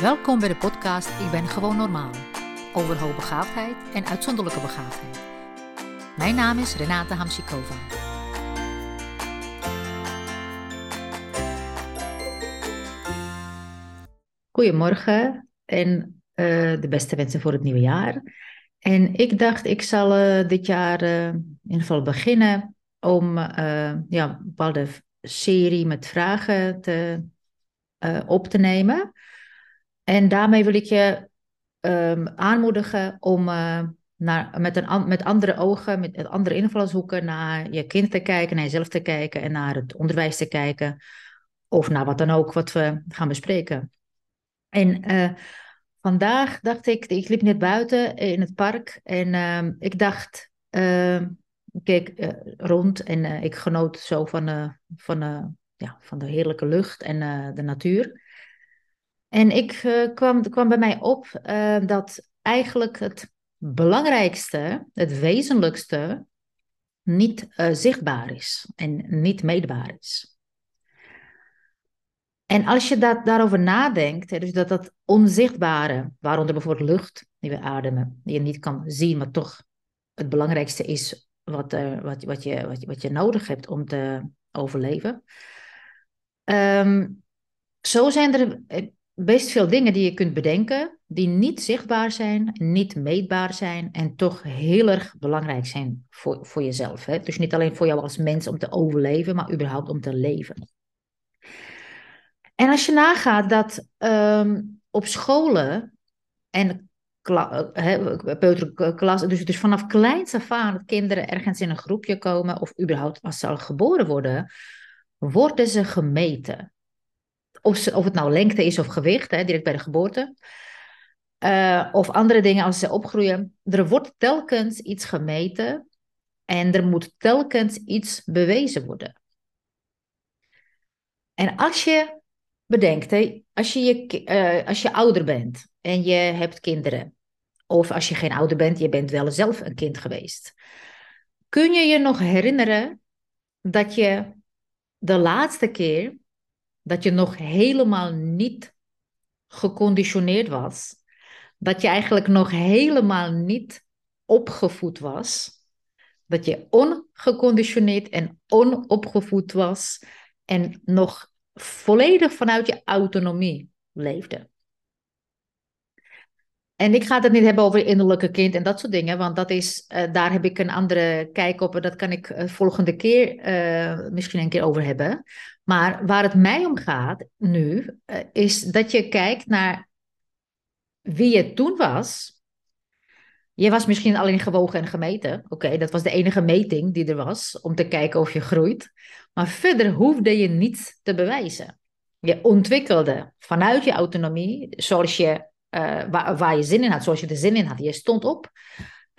Welkom bij de podcast Ik ben gewoon normaal. Over hoogbegaafdheid en uitzonderlijke begaafdheid. Mijn naam is Renate Hamsikova. Goedemorgen en eh, de beste wensen voor het nieuwe jaar. En ik dacht, ik zal eh, dit jaar eh, in ieder geval beginnen om ja, een bepaalde serie met vragen te, op te nemen. En daarmee wil ik je um, aanmoedigen om naar, met, een, met andere ogen, met andere invalshoeken naar je kind te kijken, naar jezelf te kijken en naar het onderwijs te kijken. Of naar wat dan ook wat we gaan bespreken. En uh, vandaag dacht ik, ik liep net buiten in het park en uh, ik dacht, uh, ik keek uh, rond en ik genoot zo van, van, ja, van de heerlijke lucht en de natuur. En ik kwam, kwam bij mij op dat eigenlijk het belangrijkste, het wezenlijkste, niet zichtbaar is en niet meetbaar is. En als je dat, daarover nadenkt, hè, dus dat dat onzichtbare, waaronder bijvoorbeeld lucht die we ademen, die je niet kan zien, maar toch het belangrijkste is wat, uh, wat, wat, je, wat, je nodig hebt om te overleven. Um, zo zijn er eh, best veel dingen die je kunt bedenken, die niet zichtbaar zijn, niet meetbaar zijn en toch heel erg belangrijk zijn voor, voor jezelf. Hè? Dus niet alleen voor jou als mens om te overleven, maar überhaupt om te leven. En als je nagaat dat um, op scholen en peuterklas, dus, dus vanaf kleins af aan kinderen ergens in een groepje komen, of überhaupt als ze al geboren worden, worden ze gemeten. Of, het nou lengte is of gewicht, hè, direct bij de geboorte. Uh, of andere dingen als ze opgroeien. Er wordt telkens iets gemeten en er moet telkens iets bewezen worden. En als je bedenkt, hè, als, je je, uh, als je ouder bent en je hebt kinderen, of als je geen ouder bent, je bent wel zelf een kind geweest, kun je je nog herinneren dat je de laatste keer dat je nog helemaal niet geconditioneerd was, dat je eigenlijk nog helemaal niet opgevoed was, dat je ongeconditioneerd en onopgevoed was en nog volledig vanuit je autonomie leefde. En ik ga het niet hebben over innerlijke kind en dat soort dingen, want dat is, uh, daar heb ik een andere kijk op en dat kan ik uh, volgende keer uh, misschien een keer over hebben. Maar waar het mij om gaat nu, is dat je kijkt naar wie je toen was. Je was misschien alleen gewogen en gemeten. Oké, dat was de enige meting die er was om te kijken of je groeit. Maar verder hoefde je niets te bewijzen. Je ontwikkelde vanuit je autonomie, zoals je, uh, waar, je zin in had, zoals je er zin in had. Je stond op.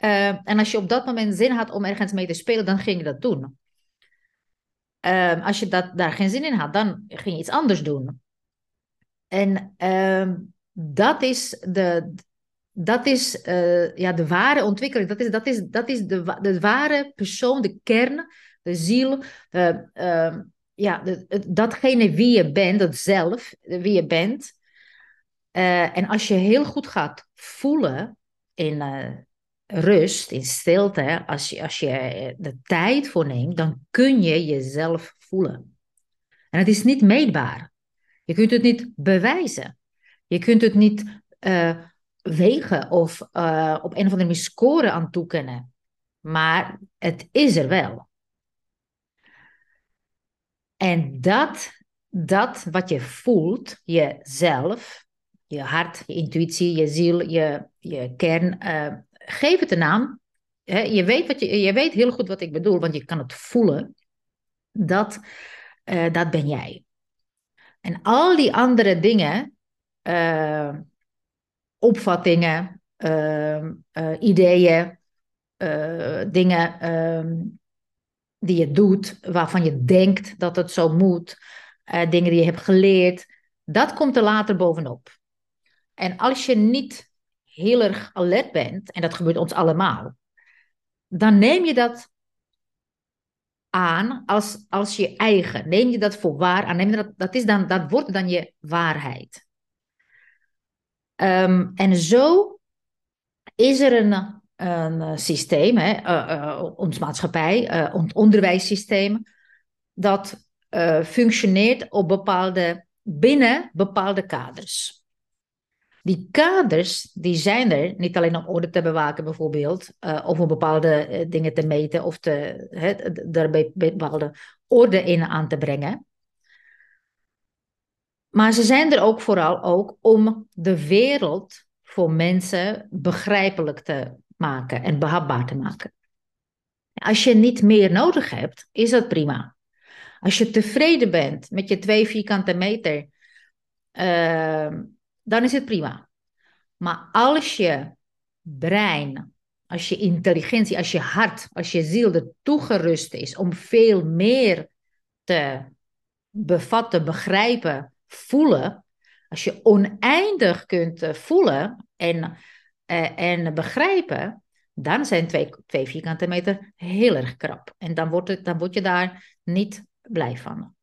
Uh, en als je op dat moment zin had om ergens mee te spelen, dan ging je dat doen. Uh, als je dat, daar geen zin in had, dan ging je iets anders doen. En ehm, dat is de, dat is ja, de ware ontwikkeling. Dat is, dat is, dat is de, de ware persoon, de kern de ziel, uh, ja, datgene wie je bent, dat zelf, wie je bent. Uh, en als je heel goed gaat voelen in uh, rust, in stilte, als je, als je de tijd voor neemt, dan kun je jezelf voelen. En het is niet meetbaar. Je kunt het niet bewijzen. Je kunt het niet wegen of op een of andere manier scoren aan toekennen. Maar het is er wel. En dat, dat wat je voelt, jezelf, je hart, je intuïtie, je ziel, je, je kern, uh, geef het een naam. je, weet wat je, je weet heel goed wat ik bedoel, want je kan het voelen. Dat, uh, dat ben jij. En al die andere dingen, uh, opvattingen, ehm, ideeën, dingen ehm, die je doet, waarvan je denkt dat het zo moet, dingen die je hebt geleerd, dat komt er later bovenop. En als je niet heel erg alert bent, en dat gebeurt ons allemaal, dan neem je dat aan als, als je eigen. Neem je dat voor waar aan, neem dat, dat, is dan, dat wordt dan je waarheid. Ehm, en zo is er een, een systeem, hè, ons maatschappij, ons onderwijssysteem, dat functioneert op bepaalde, binnen bepaalde kaders. Die kaders, die zijn er niet alleen om orde te bewaken bijvoorbeeld, uh, of om bepaalde uh, dingen te meten of te, hè, daar bepaalde orde in aan te brengen. Maar ze zijn er ook vooral ook om de wereld voor mensen begrijpelijk te maken en behapbaar te maken. Als je niet meer nodig hebt, is dat prima. Als je tevreden bent met je twee vierkante meter, uh, dan is het prima. Maar als je brein, als je intelligentie, als je hart, als je ziel er toegerust is om veel meer te bevatten, begrijpen, voelen, als je oneindig kunt eh, voelen en, uh, en begrijpen, dan zijn twee, twee vierkante meter heel erg krap. En dan, wordt het, dan word je daar niet blij van.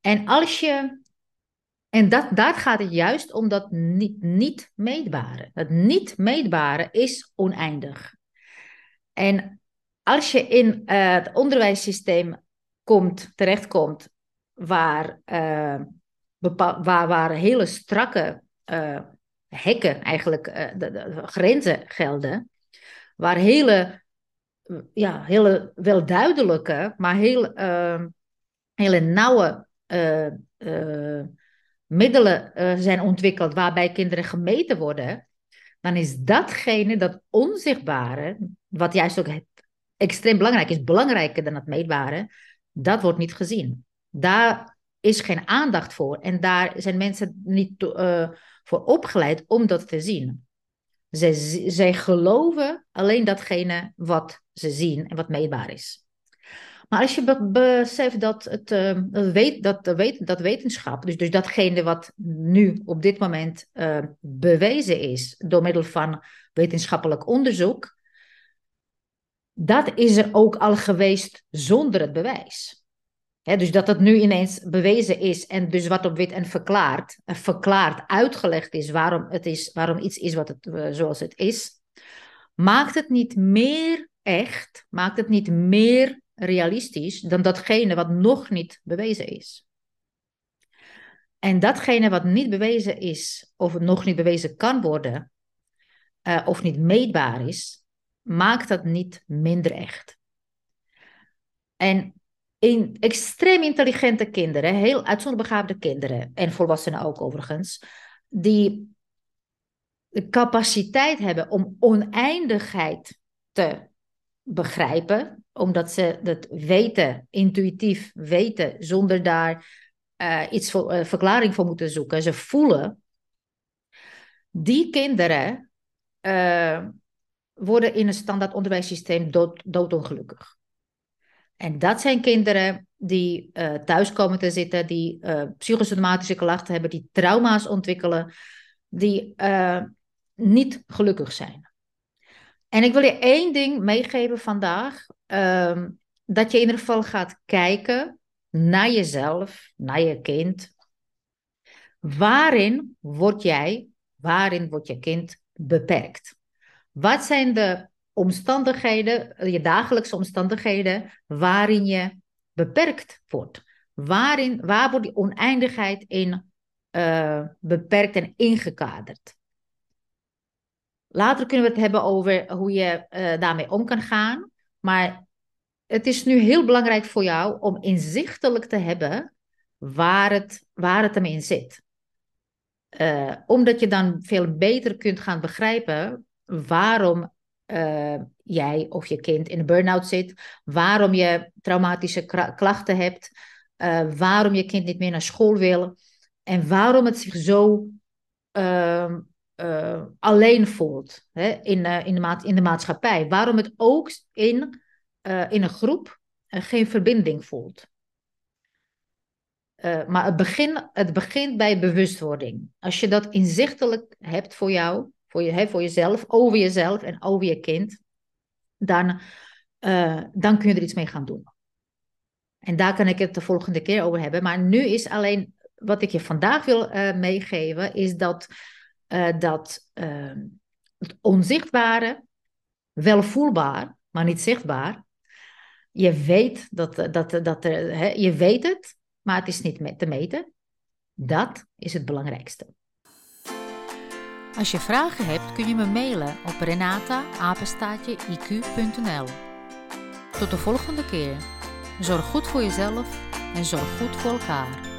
En als je en dat, daar gaat het juist om dat niet, niet meetbare. Dat niet meetbare is oneindig. En als je in uh, het onderwijssysteem komt, terechtkomt waar, uh, waar, waar hele strakke uh, hekken, eigenlijk grenzen gelden, waar hele, ja, hele wel duidelijke, maar heel, hele nauwe middelen uh, zijn ontwikkeld waarbij kinderen gemeten worden, dan is datgene, dat onzichtbare, wat juist ook extreem belangrijk is, belangrijker dan het meetbare, dat wordt niet gezien. Daar is geen aandacht voor en daar zijn mensen niet uh, voor opgeleid om dat te zien. Zij, zij geloven alleen datgene wat ze zien en wat meetbaar is. Maar als je beseft dat, het, uh, weet, dat, dat wetenschap, dus, dus datgene wat nu op dit moment uh, bewezen is door middel van wetenschappelijk onderzoek, dat is er ook al geweest zonder het bewijs. dus dat het nu ineens bewezen is en dus wat op wit en verklaard, verklaard, uitgelegd is waarom, het is waarom iets is wat het, uh, zoals het is, maakt het niet meer echt, maakt het niet meer realistisch dan datgene wat nog niet bewezen is. En datgene wat niet bewezen is, of nog niet bewezen kan worden, uh, of niet meetbaar is, maakt dat niet minder echt. En in extreem intelligente kinderen, heel uitzonderlijk begaafde kinderen, en volwassenen ook overigens, die de capaciteit hebben om oneindigheid te begrijpen, omdat ze dat weten, intuïtief weten, zonder daar uh, iets voor, uh, verklaring voor moeten zoeken. Ze voelen. Die kinderen uh, worden in een standaard onderwijssysteem dood, doodongelukkig. En dat zijn kinderen die thuis komen te zitten, die psychosomatische klachten hebben, die trauma's ontwikkelen, die niet gelukkig zijn. En ik wil je één ding meegeven vandaag. Ehm, dat je in ieder geval gaat kijken naar jezelf, naar je kind. Waarin word jij, waarin wordt je kind beperkt? Wat zijn de omstandigheden, je dagelijkse omstandigheden, waarin je beperkt wordt? Waarin, waar wordt die oneindigheid in uh, beperkt en ingekaderd? Later kunnen we het hebben over hoe je uh, daarmee om kan gaan. Maar het is nu heel belangrijk voor jou om inzichtelijk te hebben waar het, waar het hem in zit. Uh, omdat je dan veel beter kunt gaan begrijpen waarom uh, jij of je kind in een burn-out zit, waarom je traumatische klachten hebt, waarom je kind niet meer naar school wil en waarom het zich zo ehm, uh, alleen voelt hè, in, uh, in, de in de maatschappij. Waarom het ook in, uh, in een groep geen verbinding voelt. maar het, begin, het begint bij bewustwording. Als je dat inzichtelijk hebt voor jou, voor, je, hè, voor jezelf, over jezelf en over je kind, dan, dan kun je er iets mee gaan doen. En daar kan ik het de volgende keer over hebben. Maar nu is alleen wat ik je vandaag wil meegeven, is dat uh, dat uh, het onzichtbare, wel voelbaar, maar niet zichtbaar. Je weet, dat, dat, dat, er, hè, je weet het, maar het is niet te meten. Dat is het belangrijkste. Als je vragen hebt, kun je me mailen op renata.iq.nl. Tot de volgende keer. Zorg goed voor jezelf en zorg goed voor elkaar.